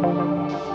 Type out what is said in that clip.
Thank